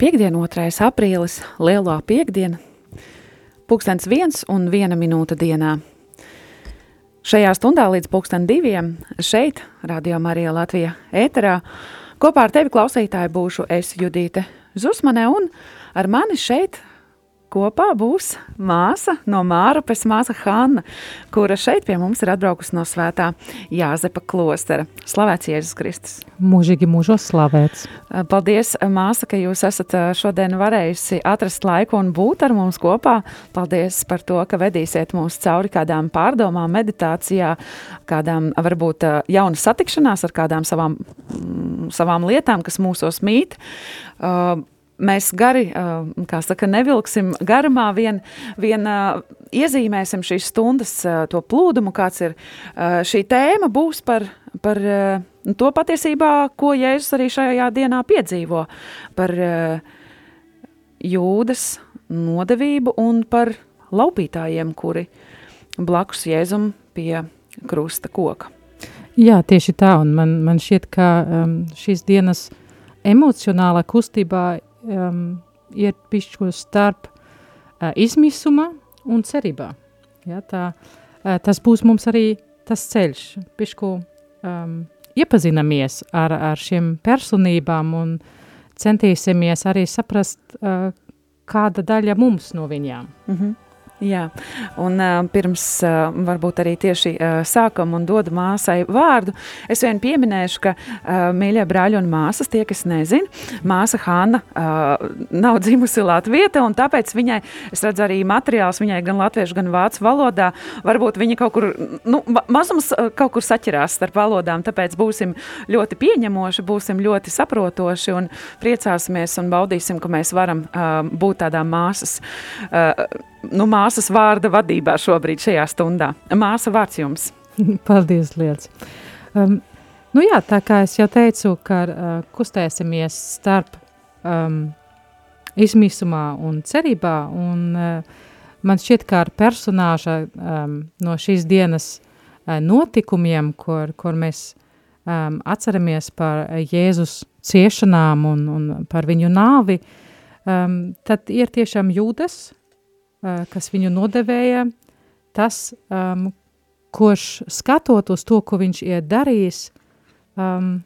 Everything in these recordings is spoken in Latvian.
Piektdien, 2. aprīlis, lielā piekdiena, pulkstens viens un viena minūte dienā. Šajā stundā līdz pulksten diviem šeit, Radio Marija Latvija ēterā, kopā ar tevi klausītāji būšu es Judīte Zusmane un ar mani šeit kopā būs māsa no Mārupes, māsa Hanna, kura šeit pie mums ir atbraukusi no svētā Jāzepa klostera. Slavēts Jēzus Kristus! Mūžīgi mūžos slavēts! Paldies, māsa, ka jūs esat šodien varējusi atrast laiku un būt ar mums kopā. Paldies par to, ka vedīsiet mūs cauri kādām pārdomām, meditācijā, kādām varbūt jauna satikšanās ar kādām savām, savām lietām, kas mūsos mīt. Uh, mēs gari, kā saka, nevilksim garumā, vien, vien iezīmēsim šīs stundas to plūdumu, kāds ir šī tēma, būs par, par to patiesībā, ko Jēzus arī šajā dienā piedzīvo, par jūdas nodevību un par laupītājiem, kuri blakus Jēzum pie krusta koka. Jā, tieši tā, un man, man šķiet, ka um, šīs dienas emocionālā kustībā um, iet pišķo starp uh, izmisuma un cerībā. Ja, tā, uh, tas būs mums arī tas ceļš, pišķo um, iepazinamies ar, ar šiem personībām un centīsimies arī saprast, uh, kāda daļa mums no viņām. Mm -hmm. Jā, un uh, pirms uh, varbūt arī tieši uh, sākam un dodu māsai vārdu, es vien pieminēšu, ka uh, mīļie brāļi un māsas, tie, kas nezin, māsa Hanna uh, nav dzimusi Latvieta, un tāpēc viņai, es redzu arī materiāls viņai gan latviešu, gan vācu valodā, varbūt viņa kaut kur, nu, mazums uh, kaut kur saķerās starp valodām, tāpēc būsim ļoti pieņemoši, būsim ļoti saprotoši un priecāsimies un baudīsim, ka mēs varam uh, būt tādā māsas uh, nu, māsas vārda vadībā šobrīd šajā stundā. Māsa vārds jums. Paldies, Liels. Um, nu jā, tā kā es jau teicu, ka uh, kustēsimies starp um, izmisumā un cerībā, un uh, man šķiet, kā ar personāža um, no šīs dienas uh, notikumiem, kur, kur mēs um, atceramies par Jēzus ciešanām un, un par viņu nāvi, um, tad ir tiešām jūdas, kas viņu nodevēja, tas, um, kurš skatot uz to, ko viņš ir darījis, um,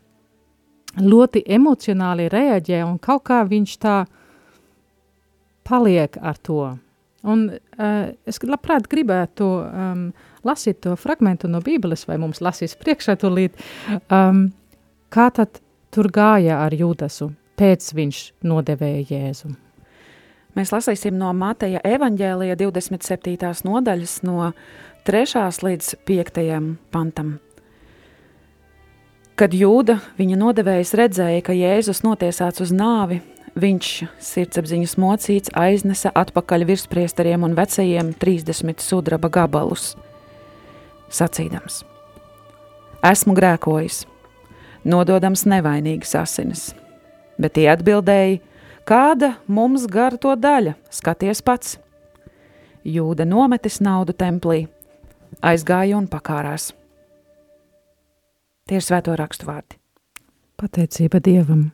ļoti emocionāli reaģē un kaut kā viņš tā paliek ar to. Un uh, es labprāt gribētu um, lasīt to fragmentu no Bībeles, vai mums lasīs priekšā tūlīt, um, kā tad tur gāja ar Jūdasu, pēc viņš nodevēja Jēzu. Mēs lasīsim no Mateja evaņģēlija 27. nodaļas no 3. līdz 5. pantam. Kad jūda viņa nodevējs redzēja, ka Jēzus notiesāts uz nāvi, viņš sirdsapziņas mocīts aiznesa atpakaļ virspriesteriem un vecajiem 30 sudraba gabalus, sacīdams: Esmu grēkojis, nododams nevainīgas asinis, bet tie atbildēja: Kāda mums gara to daļa? Skaties pats! Jūda nometis naudu templī, aizgāja un pakārās. Tie ir svēto rakstu vārdi. Pateicība Dievam.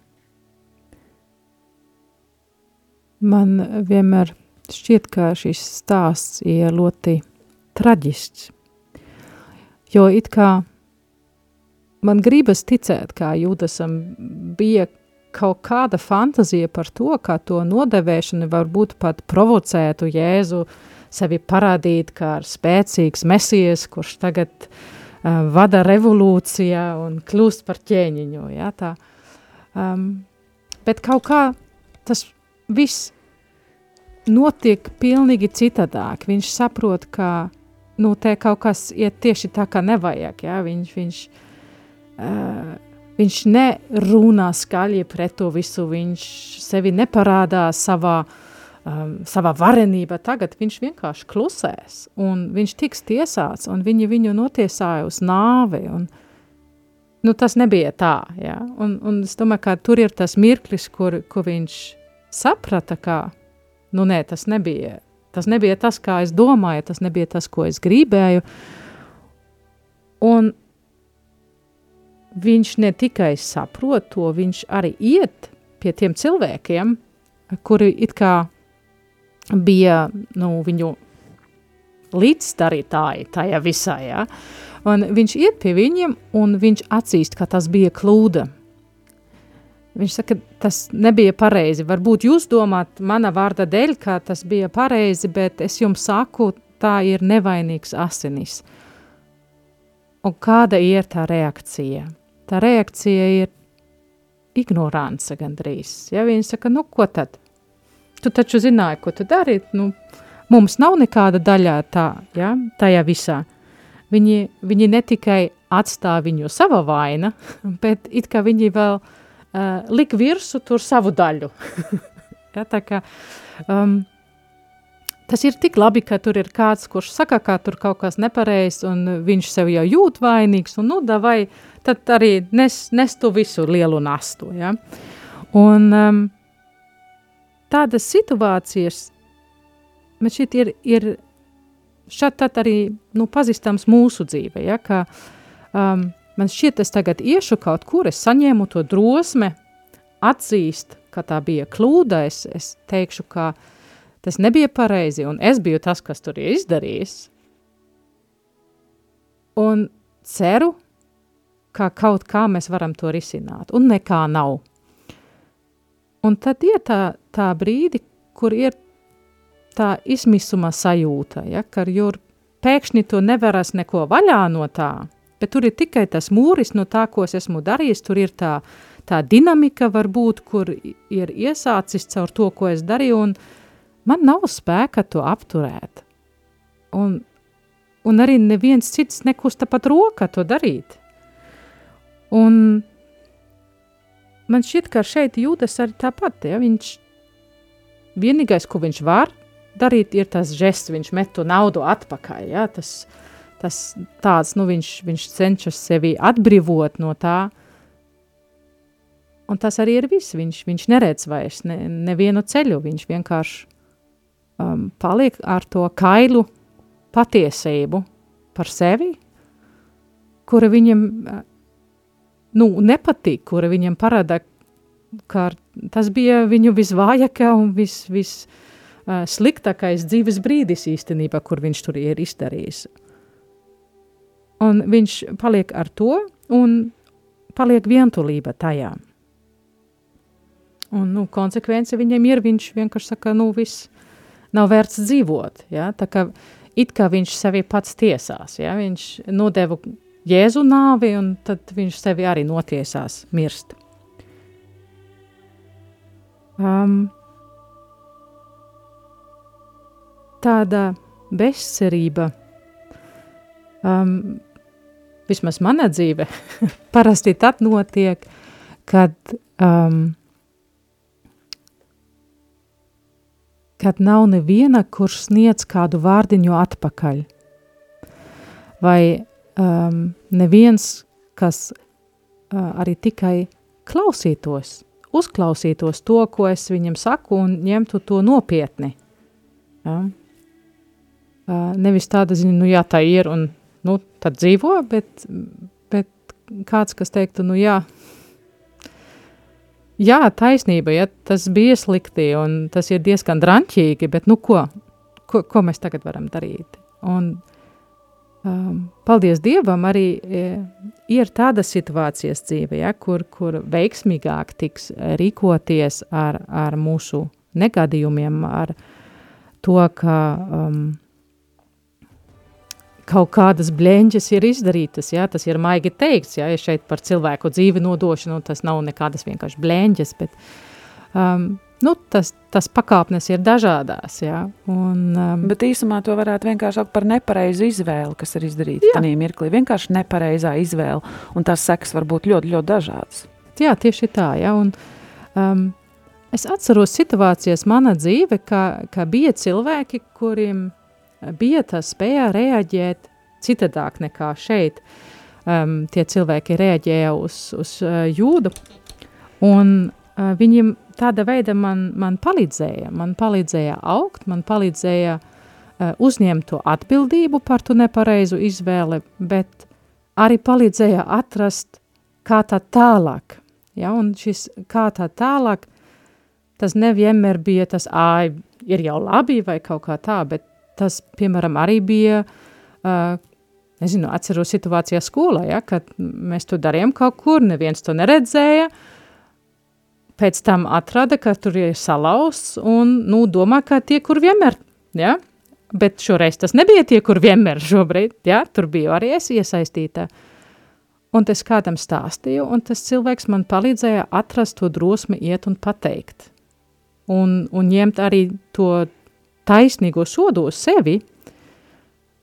Man vienmēr šķiet, ka šis stāsts ir ļoti traģisks, jo it kā man gribas ticēt, kā Jūdasam bija kaut kāda fantazija par to, kā to nodevēšana varbūt pat provocētu Jēzu sevi parādīt kā spēcīgs mesijas, kurš tagad uh, vada revolūcijā un kļūst par ķēniņu, ja, tā. Um, bet kaut kā tas viss notiek pilnīgi citādāk. Viņš saprot, ka, nu, te kaut kas iet tieši tā, kā nevajag, ja, viņš, viņš uh, Viņš nerunā skaļi pret to visu, viņš sevi neparādā savā, um, savā varenībā. Tagad viņš vienkārši klusēs, un viņš tiks tiesāts, un viņi viņu notiesāja uz nāvi. Un, nu, tas nebija tā. Ja? Un, un es domāju, ka tur ir tas mirklis, kur, kur viņš saprata, ka nu, nē, tas nebija. Tas nebija tas, kā es domāju, tas nebija tas, ko es gribēju. Un viņš ne tikai saprot to, viņš arī iet pie tiem cilvēkiem, kuri it kā bija nu, viņu līdzdarītāji tajā visā. Ja? Un viņš iet pie viņiem un viņš atzīst, ka tas bija kļūda. Viņš saka, tas nebija pareizi. Varbūt jūs domājat, mana vārda dēļ, ka tas bija pareizi, bet es jums saku, tā ir nevainīgs asinis. Un kāda ir tā reakcija? Tā reakcija ir ignorance gandrīz. Ja viņi saka, nu ko tad? Tu taču zināji, ko tu dari, nu, mums nav nekāda daļā tā, ja, tajā visā. Viņi, viņi ne tikai atstāja viņu sava vaina, bet it kā viņi vēl uh, lik virsu tur savu daļu. ja, tā kā, um, tas ir tik labi, ka tur ir kāds, kurš saka, ka tur kaut kas nepareizs, un viņš sev jau jūt vainīgs, un nu, davai, tad arī nes, nes tu visu lielu nastu, ja. Un um, tādas situācijas, man šķiet, ir, ir šad arī nu, pazīstams mūsu dzīve, ja, ka um, man šķiet, es tagad iešu kaut kur, es saņēmu to drosme atzīst, ka tā bija kļūda, es, es teikšu, ka tas nebija pareizi, un es biju tas, kas tur ir izdarījis, un ceru, ka kaut kā mēs varam to risināt, un nekā nav. Un tad ir tā, tā brīdi, kur ir tā izmisuma sajūta, ja, ka jur pēkšņi to nevaras neko vaļā no tā, bet tur ir tikai tas mūris no tā, ko es esmu darījis, tur ir tā, tā dinamika varbūt, kur ir iesācis caur to, ko es darīju, un man nav spēka to apturēt. Un, un arī neviens cits nekusta pat roka to darīt. Un man šķiet, ka šeit jūtas arī tāpat. Ja? Viņš vienīgais, ko viņš var darīt, ir tas žests, viņš met to naudu atpakaļ. Ja? Tas, tas tāds, nu, viņš, viņš cenšas sevi atbrīvot no tā. Un tas arī ir viss. Viņš, viņš neredz vairs ne, nevienu ceļu. Viņš vienkārši um, paliek ar to kailu patiesību par sevi, kura viņam nu, nepatīk, kura viņam parāda, ka tas bija viņu visvājākā un vis, vis uh, sliktākais dzīves brīdis īstenībā, kur viņš tur ir izdarījis. Un viņš paliek ar to un paliek vientulība tajā. Un, nu, konsekvence viņam ir, viņš vienkārši saka, nu, viss nav vērts dzīvot, ja, tā kā it kā viņš sevi pats tiesās, ja, viņš nodeva Jēzu nāvi, un tad viņš sevi arī notiesās mirst. Um, tāda bezcerība, um, vismaz mana dzīve, parasti tad notiek, kad, um, kad nav neviena, kurš sniedz kādu vārdiņu atpakaļ. Vai um, neviens, kas uh, arī tikai klausītos, uzklausītos to, ko es viņam saku, un ņemtu to nopietni. Ja? Uh, nevis tāda ziņa, nu jā, tā ir, un nu, tad dzīvo, bet, bet kāds, kas teiktu, nu jā, jā, taisnība, ja tas bija slikti, un tas ir diezgan dranķīgi, bet nu ko, ko, ko mēs tagad varam darīt? Un Um, paldies Dievam, arī e, ir tādas situācijas dzīvē, ja, kur, kur veiksmīgāk tiks rīkoties ar, ar mūsu negadījumiem, ar to, ka um, kaut kādas blēņas ir izdarītas, ja, tas ir maigi teikts, ja, ja šeit par cilvēku dzīvi nodošanu, tas nav nekādas vienkārši blēņas, bet um, nu, tas, tas pakāpnes ir dažādās. Ja? Un, um, Bet īsumā to varētu vienkārši saukt par nepareizu izvēli, kas ir izdarīta tajā mirklī. Vienkārši nepareizā izvēle, un tās sekas var būt ļoti, ļoti dažādas. Jā, tieši tā. Ja? Un, um, es atceros situācijas manā dzīvē, ka, ka bija cilvēki, kuriem bija tā spēja reaģēt citādāk nekā šeit. Um, tie cilvēki reaģēja uz, uz uh, jūdu, un uh, viņiem tāda veida man, man palīdzēja. Man palīdzēja augt, man palīdzēja uh, uzņemt to atbildību par to nepareizu izvēli, bet arī palīdzēja atrast, kā tā tālāk. Ja? Un šis kā tā tālāk, tas nevienmēr bija tas, ā, ir jau labi vai kaut kā tā, bet tas, piemēram, arī bija, uh, nezinu, atceros situācijā skolā, ja, kad mēs to darījām kaut kur, neviens to neredzēja, pēc tam atrada, ka tur ir salausts un, nu, domā, ka tie, kur vienmēr, ja, bet šoreiz tas nebija tie, kur vienmēr šobrīd, ja, tur bija arī es iesaistīta. Un es kādam stāstīju, un tas cilvēks man palīdzēja atrast to drosmi iet un pateikt. Un, un ņemt arī to taisnīgo sodu uz sevi,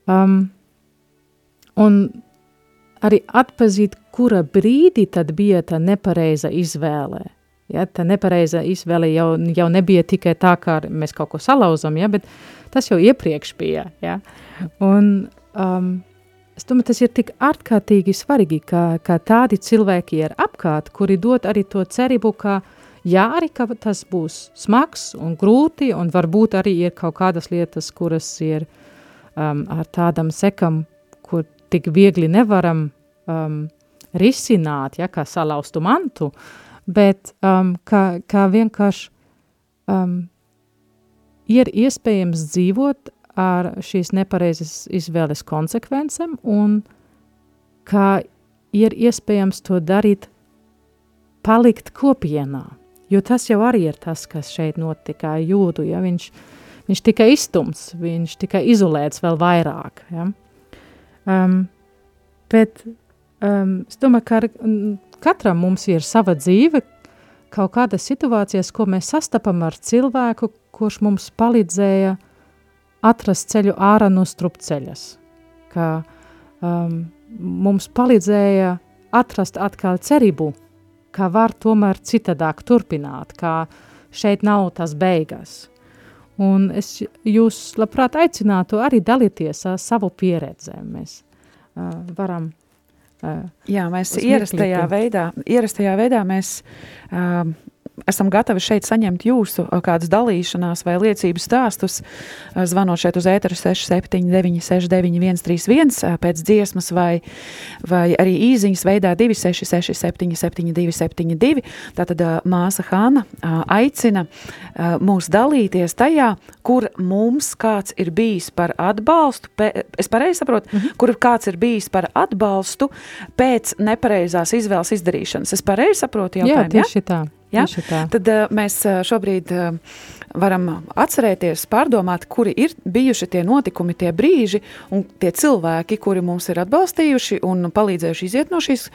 um, un arī atpazīt, kura brīdī tad bija tā nepareiza izvēle. Ja, tā nepareiza izvēle jau, jau nebija tikai tā, kā mēs kaut ko salauzam, ja, bet tas jau iepriekš bija. Ja. Un, um, es domāju, tas ir tik ārkārtīgi svarīgi, ka, ka tādi cilvēki ir apkārt, kuri dod arī to cerību, ka jā, arī ka tas būs smags un grūti, un varbūt arī ir kaut kādas lietas, kuras ir um, ar tādam sekam, kur tik viegli nevaram um, risināt, ja, kā salaustu mantu, bet um, kā, kā vienkārši um, ir iespējams dzīvot ar šīs nepareizas izvēles konsekvencēm un kā ir iespējams to darīt, palikt kopienā. Jo tas jau arī ir tas, kas šeit notika jūdu, ja viņš, viņš tika izstumts, viņš tika izolēts vēl vairāk. Ja? Um, bet um, es domāju, ka ar, katram mums ir sava dzīve, kaut kādas situācijas, ko mēs sastapam ar cilvēku, kurš mums palīdzēja atrast ceļu ārā no strupceļas, ka um, mums palīdzēja atrast atkal cerību, ka var tomēr citādāk turpināt, ka šeit nav tas beigas. Un es jūs labprāt aicinātu arī dalīties ar savu pieredzēm. Mēs uh, varam uh, Jā, mēs ierastajā veidā, ierastajā veidā mēs uh, esam gatavi šeit saņemt jūsu kādas dalīšanās vai liecību stāstus, zvanot šeit uz ēteru 679 691 31 pēc dziesmas vai, vai arī īziņas veidā 266 772 72. Tātad māsa Hāna aicina mūs dalīties tajā, kur mums kāds ir bijis par atbalstu, es pareizi saprotu, mm -hmm. kur kāds ir bijis par atbalstu pēc nepareizās izvēles izdarīšanas. Es pareizi saprotu jautājumu, jā? tieši ja? tā. Ja? Tad uh, mēs šobrīd uh, varam atcerēties, pārdomāt, kuri ir bijuši tie notikumi, tie brīži un tie cilvēki, kuri mums ir atbalstījuši un palīdzējuši iziet no šīs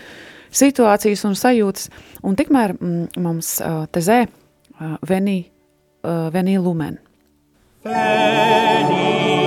situācijas un sajūtas. Un tikmēr mm, mums uh, tezē uh, venī, uh, venī lumen. Veni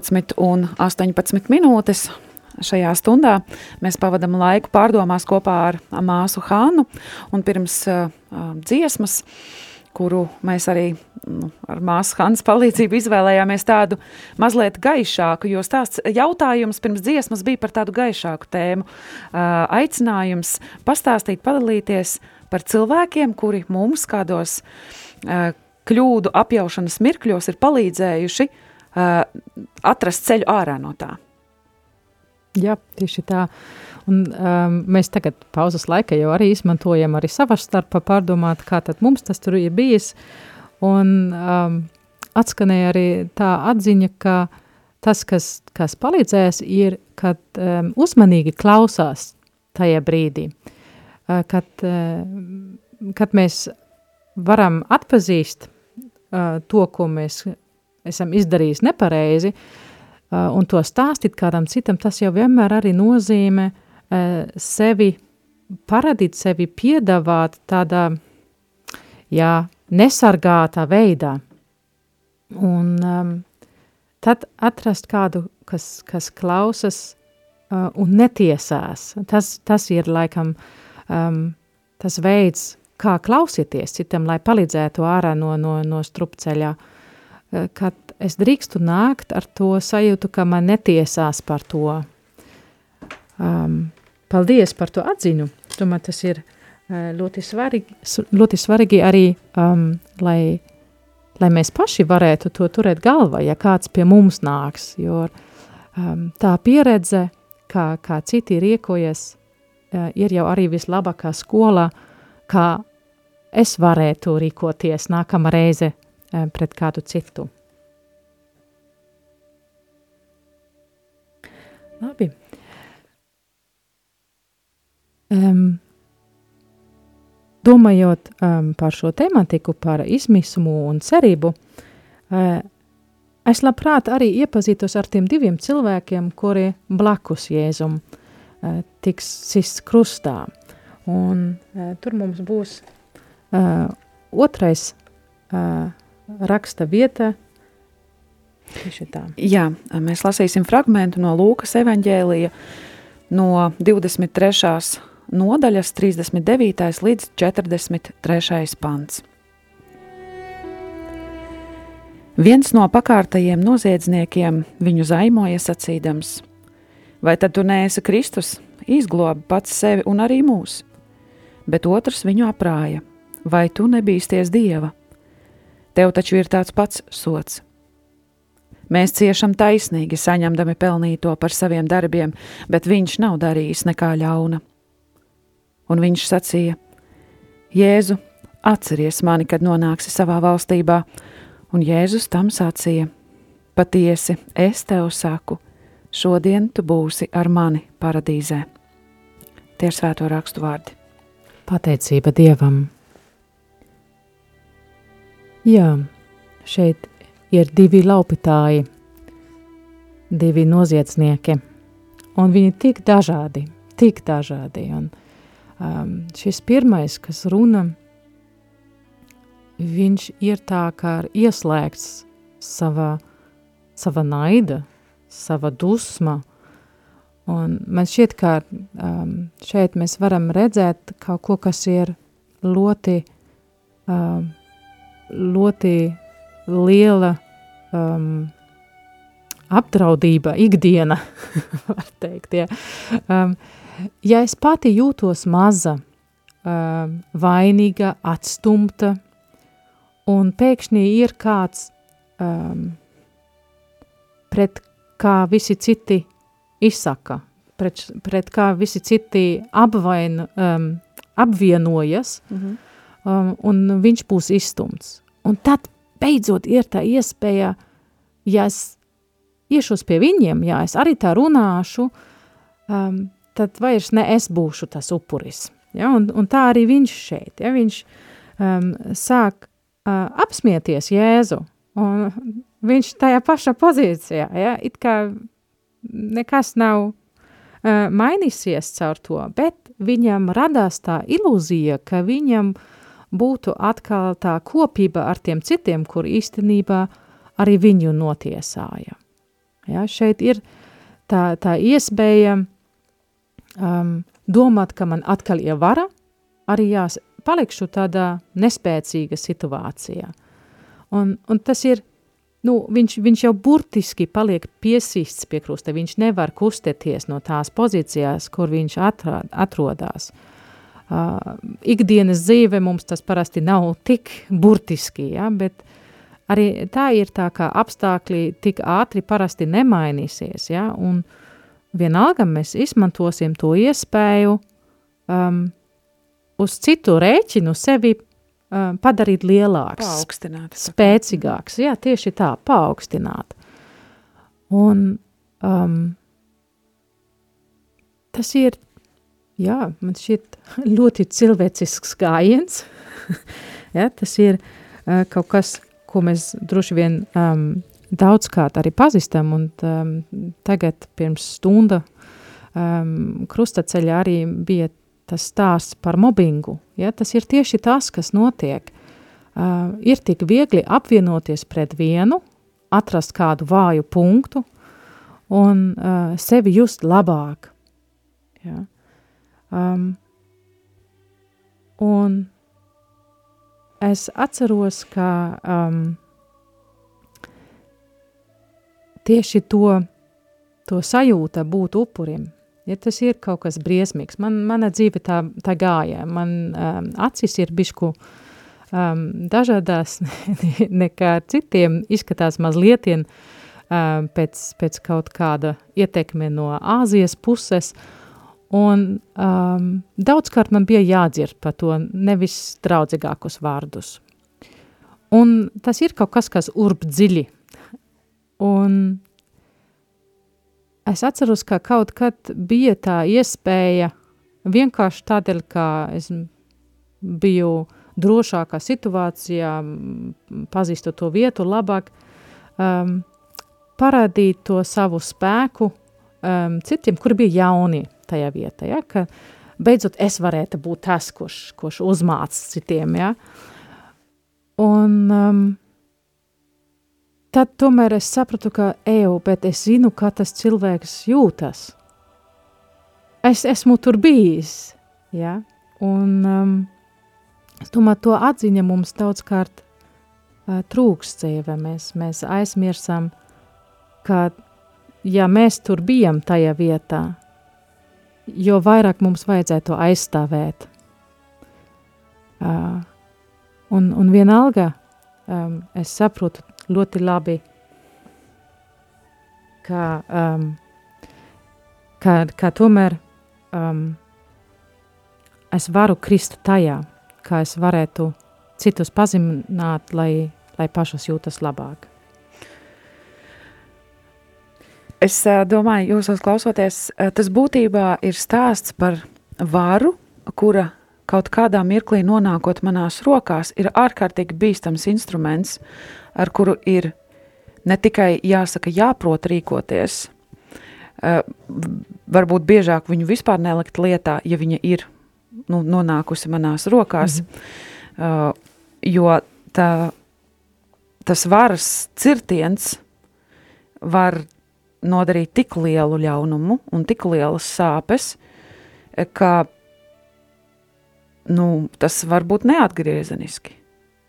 13 un 18 minūtes. Šajā stundā mēs pavadām laiku pārdomās kopā ar māsu Hānu un pirms uh, dziesmas, kuru mēs arī nu, ar māsu Hānas palīdzību izvēlējāmies tādu mazliet gaišāku, jo stāsts jautājums pirms dziesmas bija par tādu gaišāku tēmu. Uh, aicinājums pastāstīt, padalīties par cilvēkiem, kuri mums kādos uh, kļūdu apjaušanas mirkļos ir palīdzējuši uh, atrast ceļu ārā no tā. Jā, tieši tā. Un, um, mēs tagad pauzes laika jau arī izmantojam arī savā starpā pārdomāt, kā tad mums tas tur ir bijis. Un um, atskanēja arī tā atziņa, ka tas, kas, kas palīdzēs, ir, kad um, uzmanīgi klausās tajā brīdī, uh, kad, uh, kad mēs varam atpazīst uh, to, ko mēs esam izdarījis nepareizi, uh, un to stāstīt kādam citam, tas jau vienmēr arī nozīmē uh, sevi paradīt, sevi piedāvāt tādā, jā, nesargātā veidā. Un um, tad atrast kādu, kas, kas klausas uh, un netiesās. Tas, tas ir laikam um, tas veids, kā klausieties citam, lai palīdzētu ārā no, no, no strupceļā. Uh, kad es drīkstu nākt ar to sajūtu, ka man netiesās par to. Um, paldies par to atziņu. Domāju, tas ir uh, ļoti, svarīgi, ļoti svarīgi arī, um, lai, lai mēs paši varētu to turēt galvā, ja kāds pie mums nāks, jo um, tā pieredze, kā, kā citi riekojas, uh, ir jau arī vislabākā skola, kā es varētu rīkoties nākamā reize Eh, pret kādu citu. Labi. Um, domājot um, par šo tematiku, par izmisumu un cerību, uh, es labprāt arī iepazītos ar tiem diviem cilvēkiem, kuri blakus Jēzum uh, tiks sists krustā. Un uh, tur mums būs uh, otrais uh, raksta vieta. Jā, mēs lasīsim fragment no Lūkas evaņģēlija no 23. nodaļas 39. līdz 43. pants. Viens no pakārtajiem noziedzniekiem viņu zaimoja sacīdams: Vai tad tu neesi Kristus, izglobi pats sevi un arī mūs? Bet otrs viņu aprāja: Vai tu nebīsties Dieva? Tev taču ir tāds pats sots. Mēs ciešam taisnīgi, saņemdami pelnīto par saviem darbiem, bet viņš nav darījis nekā ļauna. Un viņš sacīja: Jēzu, atceries mani, kad nonāksi savā valstībā, un Jēzus tam sacīja: Patiesi, es tev saku, šodien tu būsi ar mani paradīzē. Tie ir svēto rakstu vārdi. Pateicība Dievam! Jā, šeit ir divi laupītāji, divi noziedznieki, un viņi tik dažādi, tik dažādi. Un, um, šis pirmais, kas runa, viņš ir tā kā ieslēgts savā, savā naida, savā dusma, un man šķiet, ka um, šeit mēs varam redzēt kaut ko, kas ir ļoti um, ļoti liela um, apdraudība, ikdiena, var teikt, ja. Um, ja es pati jūtos maza, um, vainīga, atstumta, un pēkšņi ir kāds, um, pret kā visi citi izsaka, pret, pret kā visi citi apvain, um, apvienojas, mm -hmm um, un viņš būs izstumts. Un tad beidzot ir tā iespēja, ja es iešos pie viņiem, ja es arī tā runāšu, um, tad vairs ne es būšu tas upuris. Ja? Un, un tā arī viņš šeit, ja? viņš um, sāk uh, apsmieties Jēzu, un viņš tajā pašā pozīcijā, ja? it kā nekas nav uh, mainīsies caur to, bet viņam radās tā ilūzija, ka viņam uh, būtu atkal tā kopība ar tiem citiem, kur īstenībā arī viņu notiesāja. Ja, šeit ir tā, tā iespēja um, domāt, ka man atkal ir vara, arī jās, palikšu tādā nespēcīga situācijā. Un, un tas ir, nu, viņš, viņš jau burtiski paliek piesists pie krusta, viņš nevar kustēties no tās pozīcijās, kur viņš atrad, atrodās. Uh, ikdienas dzīve mums tas parasti nav tik burtiski, ja, bet arī tā ir tā, ka apstākļi tik ātri parasti nemainīsies, ja, un vienalga mēs izmantosim to iespēju um, uz citu rēķinu sevi uh, padarīt lielāks, paaugstināt, spēcīgāks, jā, tieši tā, paaugstināt. Un um, tas ir, jā, man šķiet ļoti cilvēcisks gājiens, ja, tas ir uh, kaut kas, ko mēs droši vien um, daudzkārt arī pazīstam, un um, tagad pirms stunda um, krustaceļa arī bija tas stāsts par mobbingu. Ja, tas ir tieši tas, kas notiek. Uh, ir tik viegli apvienoties pret vienu, atrast kādu vāju punktu un uh, sevi just labāk. Ja. Um, un es atceros, ka um, tieši to, to sajūta būt upurim – ja tas ir kaut kas briesmīgs. Man, mana dzīve tā, tā gāja, man um, acis ir bišku um, dažādās nekā citiem, izskatās mazlietien um, pēc, pēc kaut kāda ietekme no Āzijas puses, un um, daudzkārt man bija jādzird par to nevis draudzīgākus vārdus. Un tas ir kaut kas, kas urb dziļi, un es atceros, ka kaut kad bija tā iespēja vienkārši tādēļ, ka es biju drošākā situācijā, pazīstu to vietu labāk, um, parādīt to savu spēku um, citiem, kuri bija jauni tajā vietā, ja, ka beidzot es varētu būt tas, kurš, kurš uzmāc citiem, ja. Un um, tad tomēr es sapratu, ka eju, bet es zinu, kā tas cilvēks jūtas. Es esmu tur bijis, ja? un um, es domāju, to atziņa mums daudzkārt uh, trūks dzīve. Mēs, mēs aizmirsam, ka ja mēs tur bijam tajā vietā, jo vairāk mums vajadzētu aizstāvēt. Uh, un, un vienalga, um, es saprotu ļoti labi, ka, um, ka, ka tomēr um, es varu krist tajā, kā es varētu citus pazemināt, lai, lai pašas jūtas labāk. Es domāju, jūsos klausoties, tas būtībā ir stāsts par varu, kura kaut kādā mirklī nonākot manās rokās, ir ārkārtīgi bīstams instruments, ar kuru ir ne tikai jāsaka, jāprot rīkoties, varbūt biežāk viņu vispār nelikt lietā, ja viņa ir nu, nonākusi manās rokās, mm -hmm. jo tā, tas varas cirtiens var nodarīt tik lielu ļaunumu un tik lielas sāpes, ka nu, tas var būt neatgriezeniski.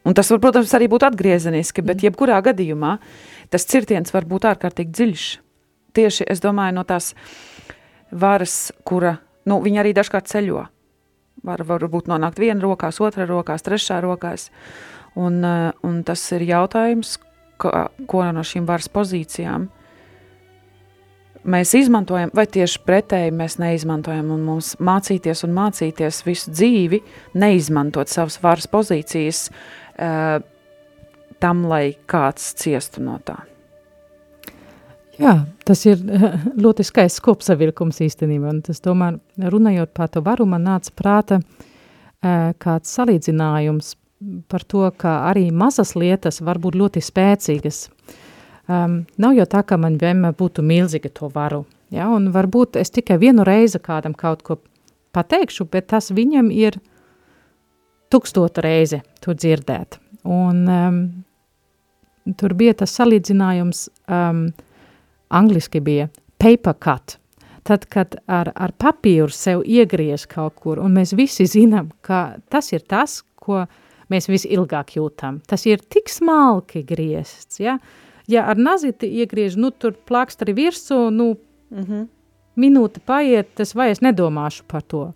Un tas, var, protams, arī būt atgriezeniski, bet mm. jebkurā gadījumā tas cirtiens var būt ārkārtīgi dziļš. Tieši, es domāju, no tās varas, kura, nu, viņa arī dažkārt ceļo. Var, varbūt nonākt viena rokās, otrā rokās, trešā rokās. Un, eh, un tas ir jautājums, ko, ko no šīm varas pozīcijām mēs izmantojam, vai tieši pretēji mēs neizmantojam, un mums mācīties un mācīties visu dzīvi, neizmantot savas varas pozīcijas, uh, uh, tam, lai kāds ciestu no tā. Jā, tas ir ļoti skaists kopsavilkums īstenībā, un tas tomēr runājot par to varu, man nāca prāta uh, kāds salīdzinājums par to, ka arī mazas lietas var būt ļoti spēcīgas. Um, nav jau tā, ka man vienmēr būtu milzīga to varu, ja, un varbūt es tikai vienu reizi kādam kaut ko pateikšu, bet tas viņam ir tūkstotu reizi to dzirdēt. Un um, tur bija tas salīdzinājums, um, angliski bija paper cut. Tad, kad ar, ar papīru sev iegriež kaut kur, un mēs visi zinām, ka tas ir tas, ko mēs visilgāk jūtam. Tas ir tik smalki griezts, ja? Ja ar naziti iegriež, nu, tur plākstari virsū, nu, mm -hmm. minūte paiet, tas vai es nedomāšu par to.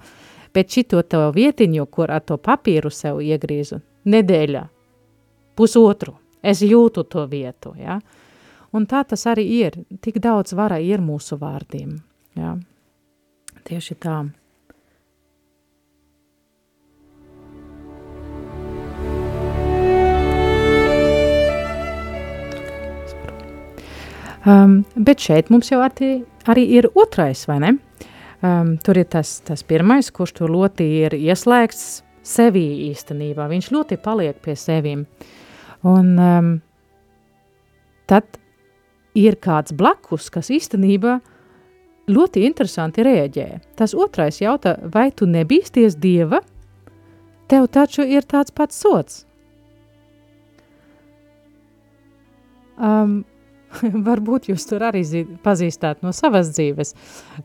Bet šito to vietiņu, kur ar to papīru sev iegriezu, nedēļa, pusotru, es jūtu to vietu, ja? Un tā tas arī ir, tik daudz vara ir mūsu vārdiem, ja? Tieši tā. Um, bet šeit mums jau arī, arī ir otrais, vai ne? Um, tur ir tas, tas pirmais, kurš tur ļoti ir ieslēgts sevī īstenībā. Viņš ļoti paliek pie sevīm. Un um, tad ir kāds blakus, kas īstenībā ļoti interesanti rēģē. Tas otrais jautā, vai tu nebīsties Dieva? Tev taču ir tāds pats sots. Um, Varbūt jūs tur arī pazīstāt no savas dzīves.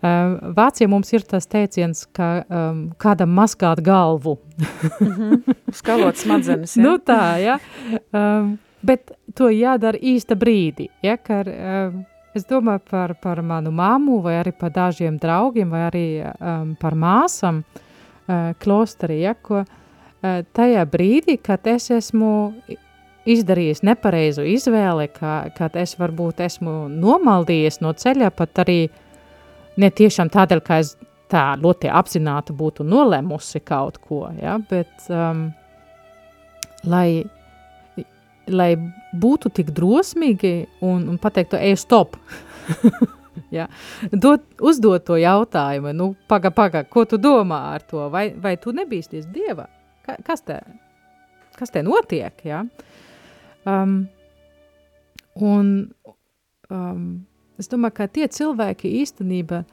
Um, Vācijā mums ir tas teiciens, ka um, kādam maskāt galvu. mm -hmm. Skalot smadzenes. Ja? nu tā, ja. Um, bet to jādara īsta brīdi, ja, ka um, es domāju par, par manu māmu vai arī par dažiem draugiem vai arī um, par māsam uh, klosterī, ja, ko uh, tajā brīdī, kad es esmu izdarījis nepareizu izvēli, ka, kad es varbūt esmu nomaldījies no ceļa, pat arī ne tiešām tādēļ, ka es tā ļoti apzināti būtu nolēmusi kaut ko, ja, bet um, lai, lai būtu tik drosmīgi un, un pateikt, ej, stop. ja? Dot, uzdot to jautājumu, nu, paga, paga, ko tu domā ar to, vai, vai tu nebīsties Dieva? Ka, kas te, kas te notiek, ja? Uh, Um, un um, es domāju, ka tie cilvēki īstenībā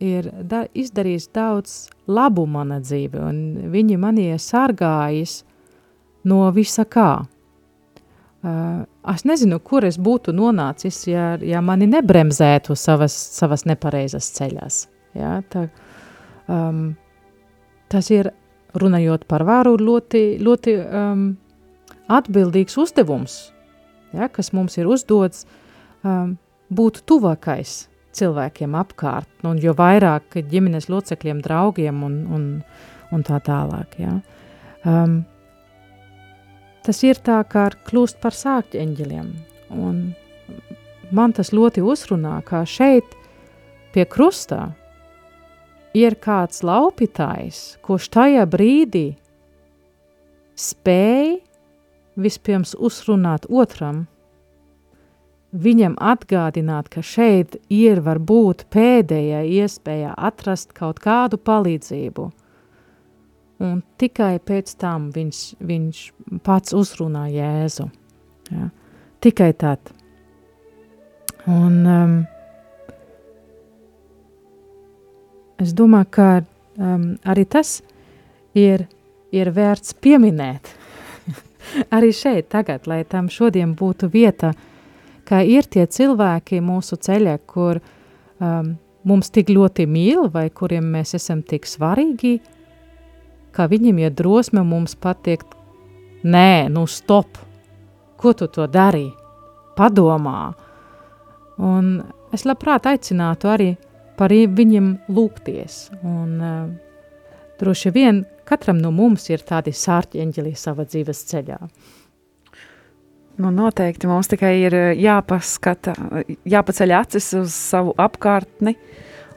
ir da, izdarījis daudz labu mana dzīve, un viņi mani ir sargājis no visa kā. Uh, es nezinu, kur es būtu nonācis, ja, ja mani nebremzētu savas, savas nepareizas ceļās. Ja, tā, um, tas ir, runājot par varu, ļoti, ļoti um, atbildīgs uzdevums, ja, kas mums ir uzdots, um, būt tuvākais cilvēkiem apkārt, un jo vairāk ģimenes locekļiem, draugiem un, un, un tā tālāk. Ja. Um, tas ir tā, kā kļūst par sākķeņģeļiem, un man tas ļoti uzrunā, kā šeit pie krustā ir kāds laupītājs, kurš tajā brīdī spēja vispirms uzrunāt otram, viņam atgādināt, ka šeit ir varbūt pēdējā iespēja atrast kaut kādu palīdzību. Un tikai pēc tam viņš, viņš pats uzrunā Jēzu. Ja? Tikai tad. Un um, es domāju, ka um, arī tas ir, ir vērts pieminēt arī šeit tagad, lai tam šodien būtu vieta, ka ir tie cilvēki mūsu ceļā, kur um, mums tik ļoti mīl vai kuriem mēs esam tik svarīgi, ka viņiem ir drosme mums pateikt, nē, nu stop, ko tu to dari, padomā. Un es labprāt aicinātu arī par viņiem lūgties. Un uh, droši vien Katram no mums ir tādi sārķeņģeļi savā dzīves ceļā. Nu, noteikti mums tikai ir eh, jāpaskata, jāpaceļ acis uz savu apkārtni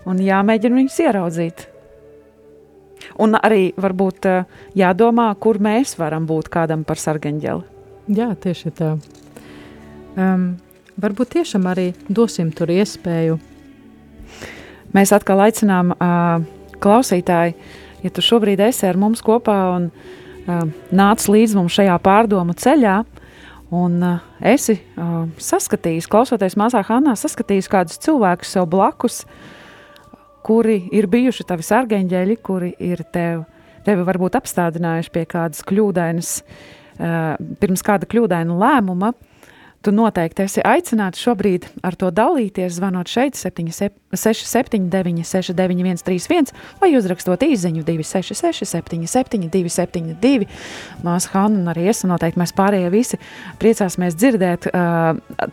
un jāmēģina viņus ieraudzīt. Un arī varbūt eh, jādomā, kur mēs varam būt kādam par sargeņģeli. Jā, tieši tā. Um, varbūt tiešām arī dosim tur iespēju. Mēs atkal aicinām uh, klausītāju ja tu šobrīd esi ar mums kopā un uh, nāc līdz mums šajā pārdomu ceļā, un uh, esi uh, saskatījis, klausoties māsā Hannā, saskatījis kādus cilvēkus sev blakus, kuri ir bijuši tavi sargeņģeļi, kuri ir tev, tevi varbūt apstādinājuši pie kādas kļūdainas, uh, pirms kāda kļūdaina lēmuma, tu noteikti esi aicināts šobrīd ar to dalīties, zvanot šeit 679 691 31 vai uzrakstot īziņu 266 77 272. Māsa Hanna un arī es, un noteikti mēs pārējie visi priecāsimies dzirdēt uh,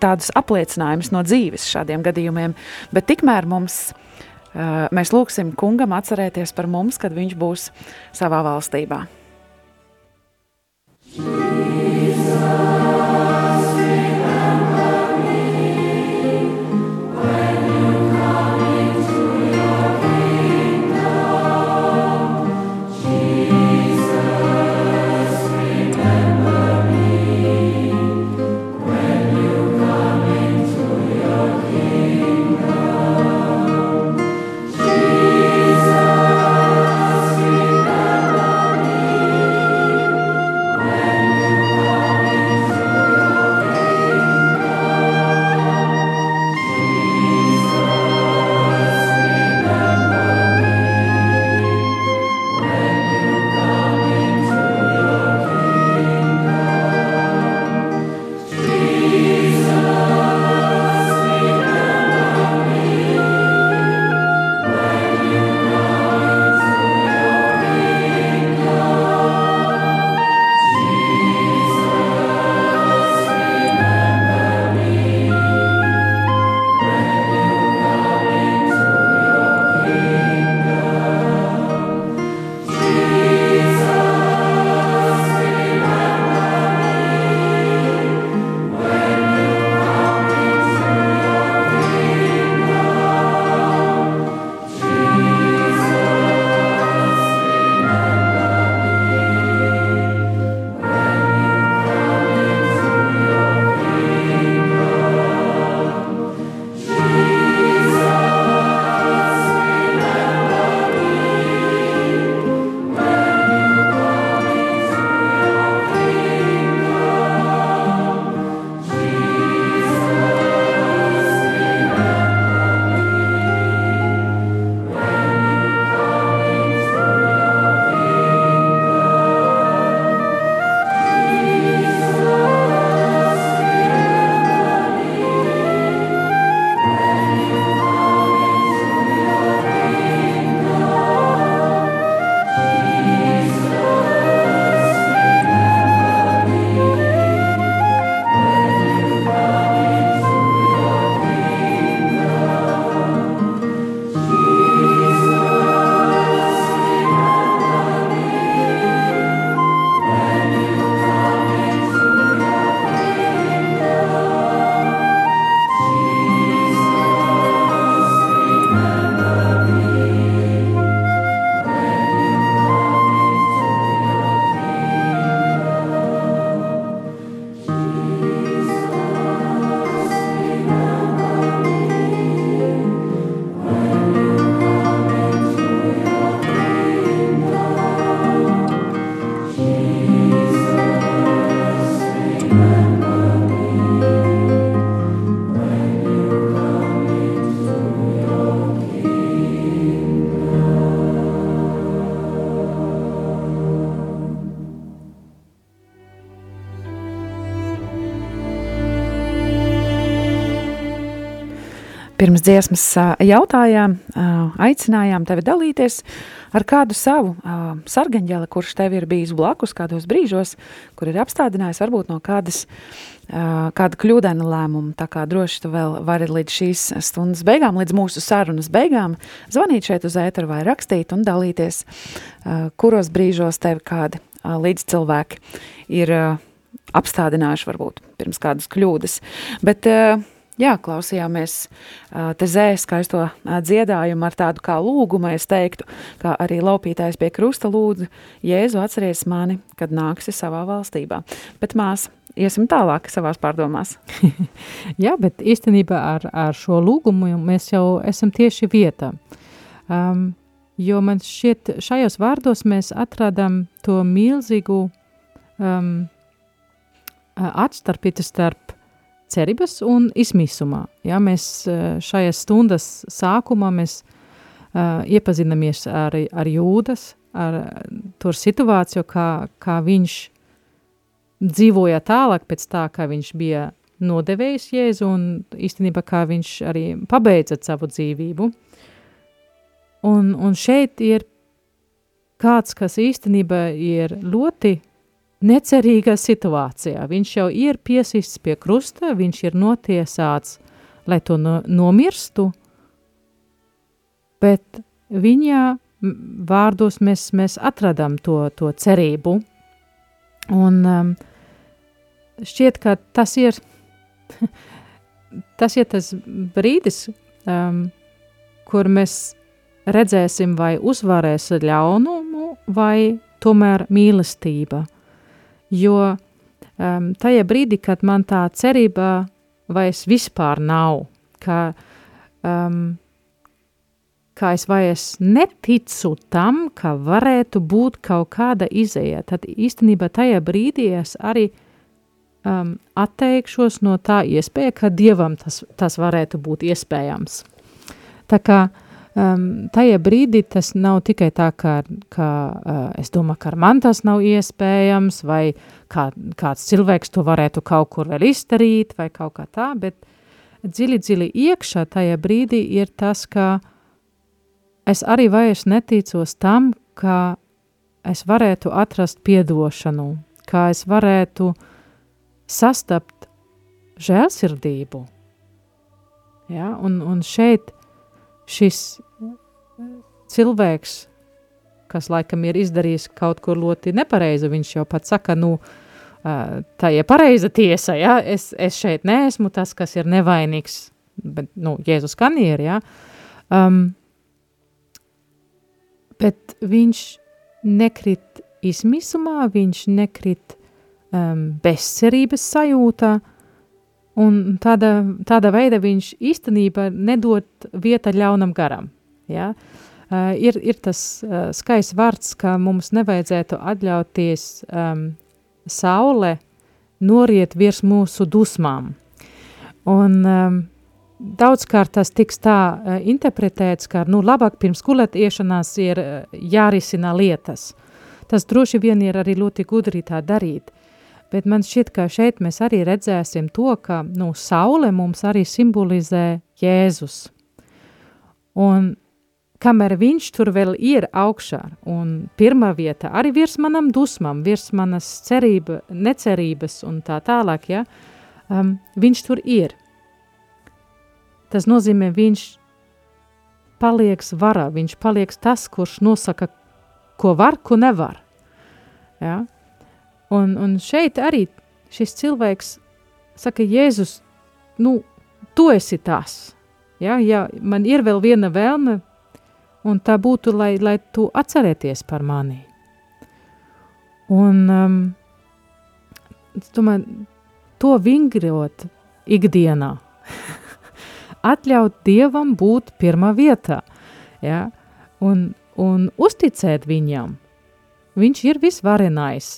tādus apliecinājumus no dzīves šādiem gadījumiem, bet tikmēr mums uh, mēs lūksim kungam atcerēties par mums, kad viņš būs savā valstībā. Jesus. Pirms dziesmas jautājām, aicinājām tevi dalīties ar kādu savu sargaņģeli, kurš tev ir bijis blakus kādos brīžos, kur ir apstādinājis varbūt no kādas, kāda kļūdaina lēmuma. Tā kā droši tu vēl vari līdz šīs stundas beigām, līdz mūsu sarunas beigām, zvanīt šeit uz ēteru vai rakstīt un dalīties, kuros brīžos tevi kādi līdzcilvēki ir apstādinājuši varbūt pirms kādas kļūdas. Bet uh, Jā, klausījāmies tezē skaisto dziedājumu ar tādu kā lūgumu, es teiktu, kā arī laupītājs pie krusta lūdzu, Jēzu atceries mani, kad nāksi savā valstībā. Bet mās, iesim tālāk savās pārdomās. Jā, bet īstenībā ar, ar šo lūgumu mēs jau esam tieši vietā. Um, jo man šķiet, šajos vārdos mēs atradam to milzīgu um, atstarpīti starp cerības un izmisumā. Ja, mēs šajās stundas sākumā mēs uh, iepazinamies ar, ar jūdas, ar to situāciju, kā, kā viņš dzīvoja tālāk pēc tā, kā viņš bija nodevējis Jēzu un īstenībā kā viņš arī pabeidza savu dzīvību. Un, un šeit ir kāds, kas īstenībā ir ļoti necerīgā situācijā. Viņš jau ir piesists pie krusta, viņš ir notiesāts, lai to no, nomirstu, bet viņa vārdos mēs, mēs atradam to, to cerību. Un um, šķiet, ka tas ir, tas ir tas brīdis, um, kur mēs redzēsim, vai uzvarēs ļaunumu, vai tomēr mīlestība. Jo um, tajā brīdī, kad man tā cerība vairs vispār nav, ka, um, ka es vairs neticu tam, ka varētu būt kaut kāda izēja, tad īstenībā tajā brīdī es arī um, atteikšos no tā iespēja, ka Dievam tas, tas varētu būt iespējams. Tā kā uh, um, tajā brīdī tas nav tikai tā, ka, ka uh, es domāju, ka ar man tas nav iespējams, vai kā, kāds cilvēks to varētu kaut kur vēl izdarīt, vai kaut kā tā, bet dziļi, dziļi iekšā tajā brīdī ir tas, ka es arī vairs neticos tam, ka es varētu atrast piedošanu, kā es varētu sastapt žēlsirdību. Ja? Un, un šeit šis cilvēks, kas laikam ir izdarījis kaut ko ļoti nepareizu, viņš jau pats saka, nu, tā ir pareiza tiesa, ja? es, es šeit neesmu tas, kas ir nevainīgs, bet, nu, Jēzus kan ir, ja? Um, bet viņš nekrit izmisumā, viņš nekrit um, bezcerības sajūtā, Un tāda, tāda veida viņš īstenībā nedod vieta ļaunam garam. Ja? Uh, ir, ir tas uh, skaists vārds, ka mums nevajadzētu atļauties um, saule noriet virs mūsu dusmām. Un um, daudzkārt tas tiks tā uh, interpretēts, ka nu, labāk pirms gulēt iešanās ir uh, jārisina lietas. Tas droši vien ir arī ļoti gudri tā darīt. Bet man šķiet, ka šeit mēs arī redzēsim to, ka nu, saule mums arī simbolizē Jēzus. Un kamēr viņš tur vēl ir augšā, un pirmā vieta arī virs manam dusmam, virs manas cerība, necerības un tā tālāk, ja, um, viņš tur ir. Tas nozīmē, viņš paliek varā, viņš paliek tas, kurš nosaka, ko var, ko nevar. Ja? Un, un šeit arī šis cilvēks saka, Jēzus, nu, tu esi tas. Ja, ja man ir vēl viena vēlme, un tā būtu, lai, lai tu atcerēties par mani. Un um, domāju, to vingrot ikdienā, atļaut Dievam būt pirmā vietā, ja, un, un uzticēt viņam. Viņš ir visvarenais,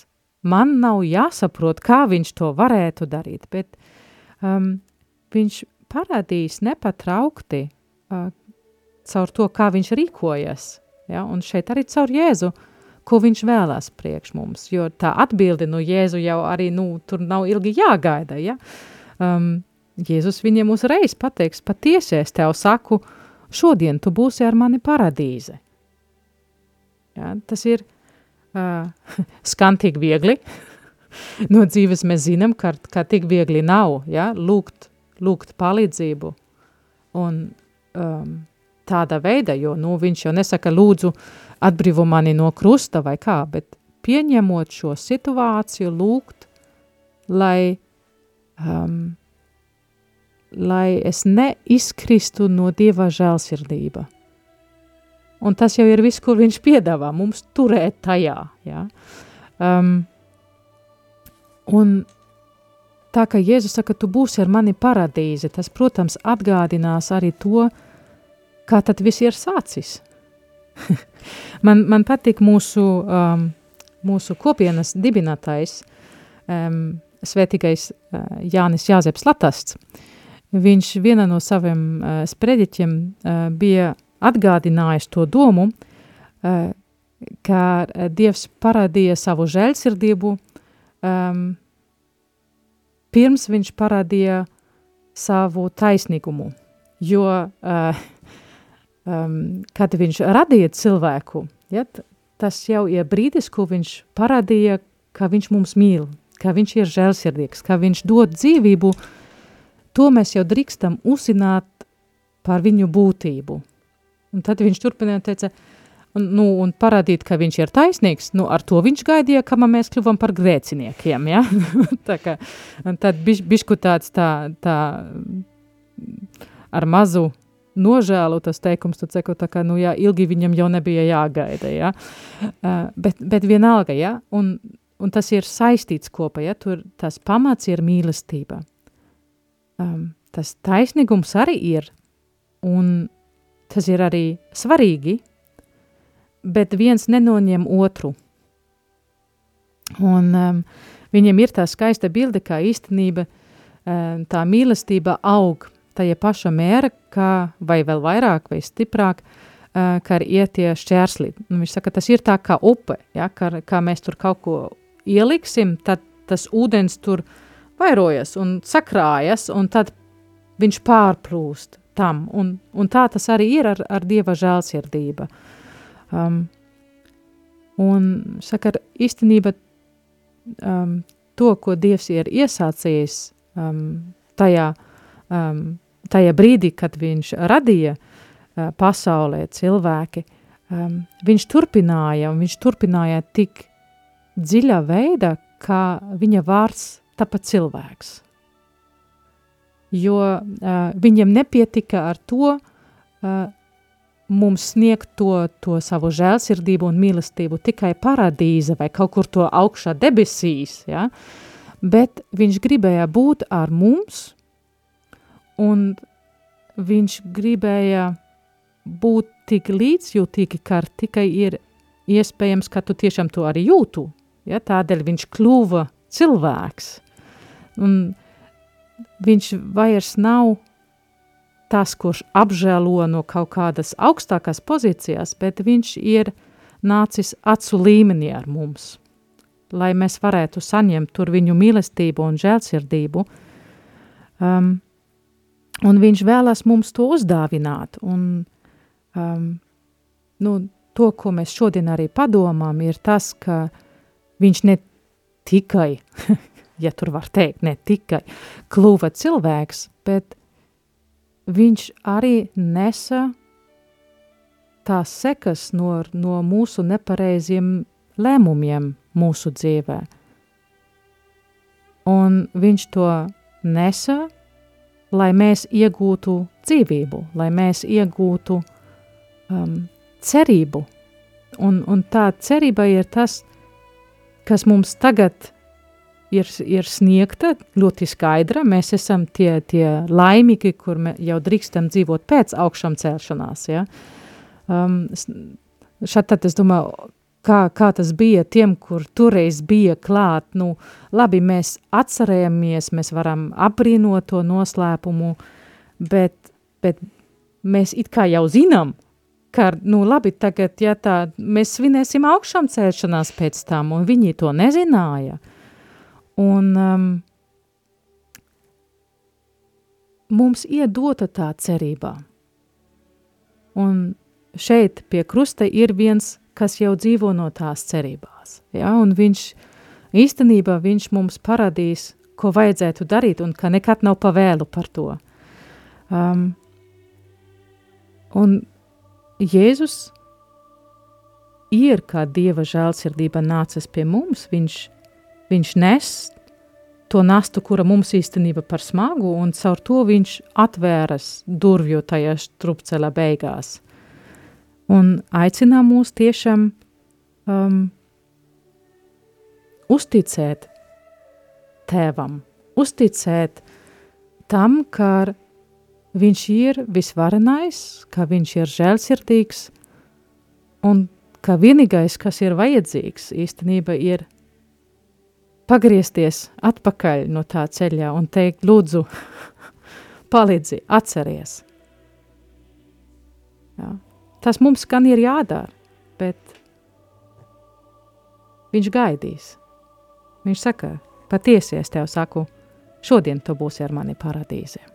man nav jāsaprot, kā viņš to varētu darīt, bet um, viņš parādīs nepatraukti uh, caur to, kā viņš rīkojas, ja? un šeit arī caur Jēzu, ko viņš vēlās priekš mums, jo tā atbildi no Jēzu jau arī, nu, tur nav ilgi jāgaida, ja? Um, Jēzus viņam uzreiz pateiks, patiesi es tev saku, šodien tu būsi ar mani paradīze. Ja? Tas ir uh, skan tik viegli. no dzīves mēs zinām, ka, ka tik viegli nav, ja, lūgt, lūgt palīdzību. Un um, tāda veida, jo, nu, viņš jau nesaka, lūdzu, atbrīvo mani no krusta vai kā, bet pieņemot šo situāciju, lūgt, lai, um, lai es neizkristu no Dieva žēlsirdība. Un tas jau ir viss, kur viņš piedāvā mums turēt tajā. Ja? Um, un tā kā Jēzus saka, tu būsi ar mani paradīze, tas, protams, atgādinās arī to, kā tad viss ir sācis. man, man patīk mūsu, um, mūsu kopienas dibinātais, um, svētīgais uh, Jānis Jāzeps Latasts. Viņš viena no saviem uh, sprediķiem uh, bija atgādinājis to domu, uh, ka Dievs parādīja savu žēlsirdību um, pirms viņš parādīja savu taisnīgumu. Jo, uh, um, kad viņš radīja cilvēku, ja, tas jau ir brīdis, ko viņš parādīja, ka viņš mums mīl, ka viņš ir žēlsirdīgs, ka viņš dod dzīvību, to mēs jau drīkstam uzzināt par viņu būtību. Un tad viņš turpināja teica, un, nu, un parādīt, ka viņš ir taisnīgs, nu, ar to viņš gaidīja, ka mēs kļuvam par grēciniekiem, ja? tā kā, tad biš, bišku tāds tā, tā ar mazu nožēlu tas teikums, tu ceku, tā kā, nu jā, ilgi viņam jau nebija jāgaida, ja? Uh, bet, bet vienalga, ja? Un, un tas ir saistīts kopā, ja? Tur tas pamats ir mīlestība. Um, tas taisnīgums arī ir, un tas ir arī svarīgi, bet viens nenoņem otru. Un um, viņam ir tā skaista bilde, kā īstenība, um, tā mīlestība aug tajā paša mēra, kā, vai vēl vairāk, vai stiprāk, uh, kā ir ietie šķērsli. Nu, viņš saka, tas ir tā kā upe, ja, kā, kā mēs tur kaut ko ieliksim, tad tas ūdens tur vairojas un sakrājas, un tad viņš pārplūst tam, un, un tā tas arī ir ar, ar Dieva žēlsirdība. Um, un, saka, īstenība um, to, ko Dievs ir iesācījis um, tajā, um, tajā brīdī, kad viņš radīja uh, pasaulē cilvēki, um, viņš turpināja, un viņš turpināja tik dziļā veidā, kā viņa vārds tāpat cilvēks jo uh, viņam nepietika ar to uh, mums sniegt to, to savu žēlsirdību un mīlestību tikai paradīze vai kaut kur to augšā debesīs, ja? bet viņš gribēja būt ar mums un viņš gribēja būt tik līdzjūtīgi, ka tikai ir iespējams, ka tu tiešām to arī jūtu. Ja? Tādēļ viņš kļuva cilvēks. Un viņš vairs nav tas, kurš apžēlo no kaut kādas augstākās pozīcijās, bet viņš ir nācis acu līmenī ar mums, lai mēs varētu saņemt tur viņu mīlestību un žēlsirdību. Um, un viņš vēlas mums to uzdāvināt, un um, nu, to, ko mēs šodien arī padomām, ir tas, ka viņš ne tikai ja tur var teikt, ne tikai kļuva cilvēks, bet viņš arī nesa tās sekas no, no mūsu nepareiziem lēmumiem mūsu dzīvē. Un viņš to nesa, lai mēs iegūtu dzīvību, lai mēs iegūtu um, cerību. Un, un tā cerība ir tas, kas mums tagad ir, ir sniegta ļoti skaidra. Mēs esam tie, tie laimīgi, kur jau drīkstam dzīvot pēc augšām celšanās. Ja? Um, šad tad es domāju, kā, kā tas bija tiem, kur toreiz bija klāt. Nu, labi, mēs atcerējamies, mēs varam aprīnot to noslēpumu, bet, bet mēs it kā jau zinām, ka, nu labi, tagad, ja tā, mēs svinēsim augšām celšanās pēc tam, un viņi to nezināja. Un um, mums iedota tā cerībā. Un šeit pie krusta ir viens, kas jau dzīvo no tās cerībās. Ja? Un viņš īstenībā viņš mums parādīs, ko vajadzētu darīt un ka nekad nav pavēlu par to. Um, un Jēzus ir kā Dieva žēlsirdība nācis pie mums, viņš viņš nes to nastu, kura mums īstenība par smagu, un caur to viņš atvēras durvju tajā strupceļa beigās. Un aicinā mūs tiešām um, uzticēt tēvam, uzticēt tam, ka viņš ir visvarenais, ka viņš ir žēlsirdīgs, un ka vienīgais, kas ir vajadzīgs, īstenība ir pagriezties atpakaļ no tā ceļā un teikt, lūdzu, palīdzi, atceries. Jā. Tas mums gan ir jādara, bet viņš gaidīs. Viņš saka, patiesi es tev saku, šodien tu būsi ar mani paradīzē.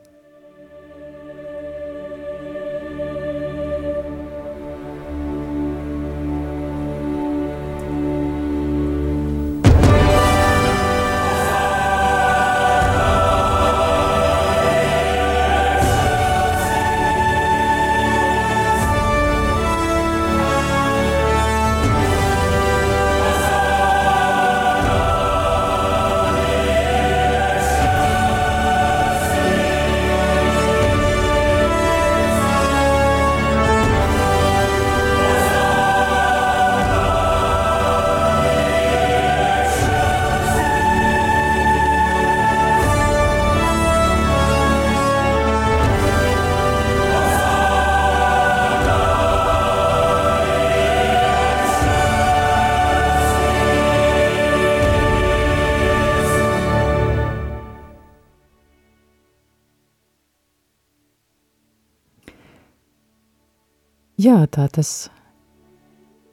Jā, tā tas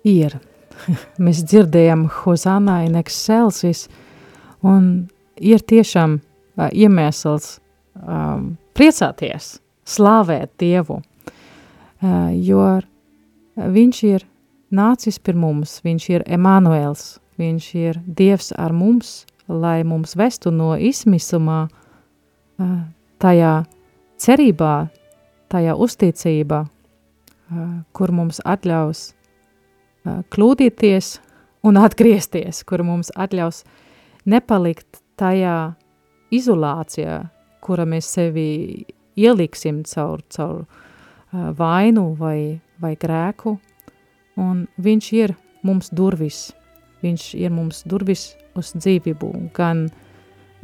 ir. Mēs dzirdējam Hozanā in excelsis, un ir tiešām uh, iemesls um, priecāties, slāvēt Dievu, uh, jo viņš ir nācis pie mums, viņš ir Emanuels, viņš ir Dievs ar mums, lai mums vestu no izmisumā tajā cerībā, tajā uzticībā, kur mums atļaus kļūdīties un atgriezties, kur mums atļaus nepalikt tajā izolācijā, kura mēs sevi ieliksim caur, caur vainu vai, vai grēku, un viņš ir mums durvis, viņš ir mums durvis uz dzīvību, gan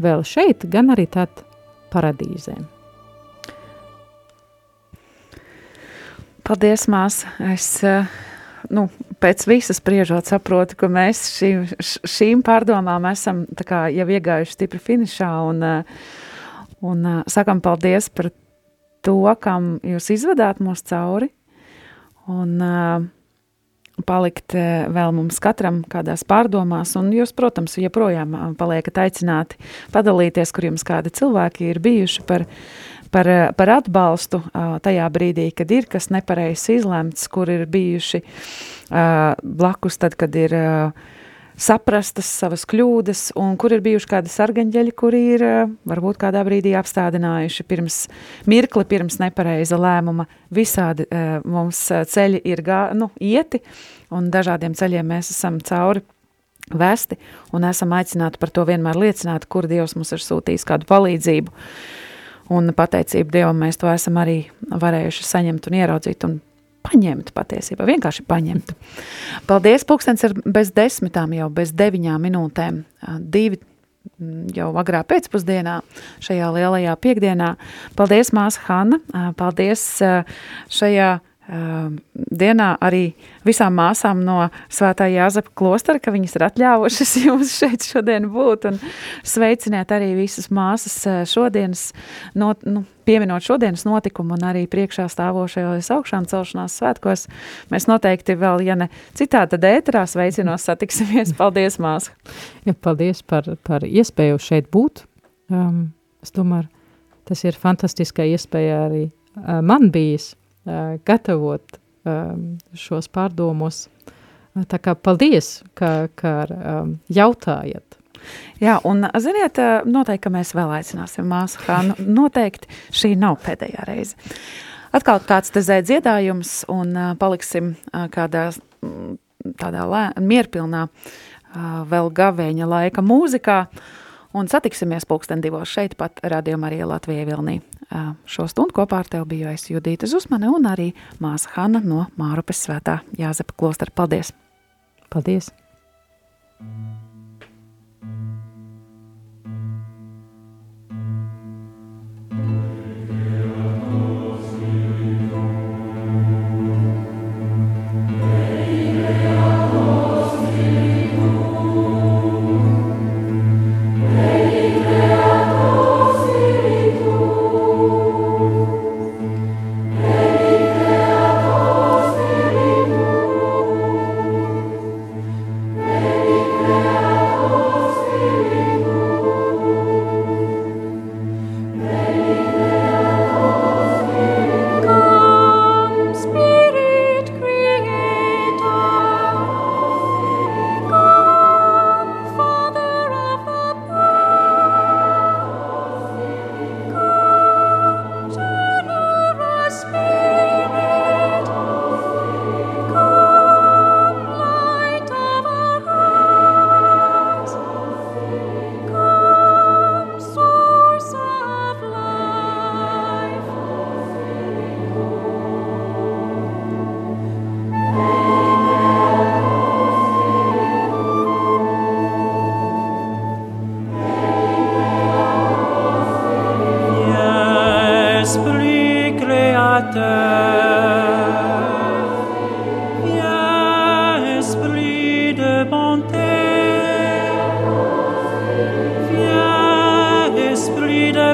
vēl šeit, gan arī tad paradīzēm. Paldies, mās. Es, eh, nu, pēc visas spriežot saprotu, ka mēs šīm, šīm pārdomām esam kā, jau iegājuši stipri finišā un, eh, un eh, sakam paldies par to, kam jūs izvadāt mūs cauri un palikt vēl mums katram kādās pārdomās, un jūs, protams, joprojām paliekat aicināti padalīties, kur jums kādi cilvēki ir bijuši par par, eh, par atbalstu tajā brīdī, kad ir kas nepareizs izlemts, kur ir bijuši blakus, tad, kad ir saprastas savas kļūdas, un kur ir bijuši kādi sargaņģeļi, kuri ir varbūt kādā brīdī apstādinājuši pirms mirkli, pirms nepareiza lēmuma. Visādi mums ceļi ir gā, nu, ieti, un dažādiem ceļiem mēs esam cauri vesti, un esam aicināti par to vienmēr liecināt, kur Dievs mums ir sūtījis kādu palīdzību. Un pateicību Dievam mēs to esam arī varējuši saņemt un ieraudzīt un paņemt patiesībā, vienkārši paņemt. Paldies, pulkstens ir bez desmitām, jau bez deviņām minūtēm, divi jau agrā pēcpusdienā, šajā lielajā piekdienā. Paldies, māsa Hanna, paldies šajā dienā arī visām māsām no Svētā Jāzepa klostera, ka viņas ir atļāvušas jums šeit šodien būt un sveiciniet arī visas māsas eh, šodienas, not, nu, pieminot šodienas notikumu un arī priekšā stāvošajos augšām celšanās svētkos. Mēs noteikti vēl, ja ne citā, tad ēterā sveicinos satiksimies. Paldies, māsa! Ja, paldies par, par iespēju šeit būt. Um, es domāju, tas ir fantastiska iespēja arī uh, man bijis gatavot šos pārdomus. Tā kā paldies, ka, ka jautājat. Jā, un ziniet, noteikti, ka mēs vēl aicināsim māsu Hānu. Noteikti šī nav pēdējā reize. Atkal kāds te zēd dziedājums un paliksim kādā tādā lē, mierpilnā vēl gavēņa laika mūzikā un satiksimies pulksten divos šeit pat radījumā arī Latvijai Vilnī. Šo stundu kopā ar tevi biju es Judīta Zusmane un arī māsa Hanna no Mārupes svētā Jāzepa klostera. Paldies! Paldies! Amen.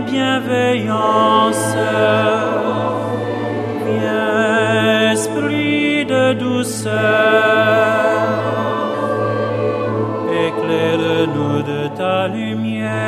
Bienveillance. Viens, esprit de douceur, éclaire-nous de ta lumière.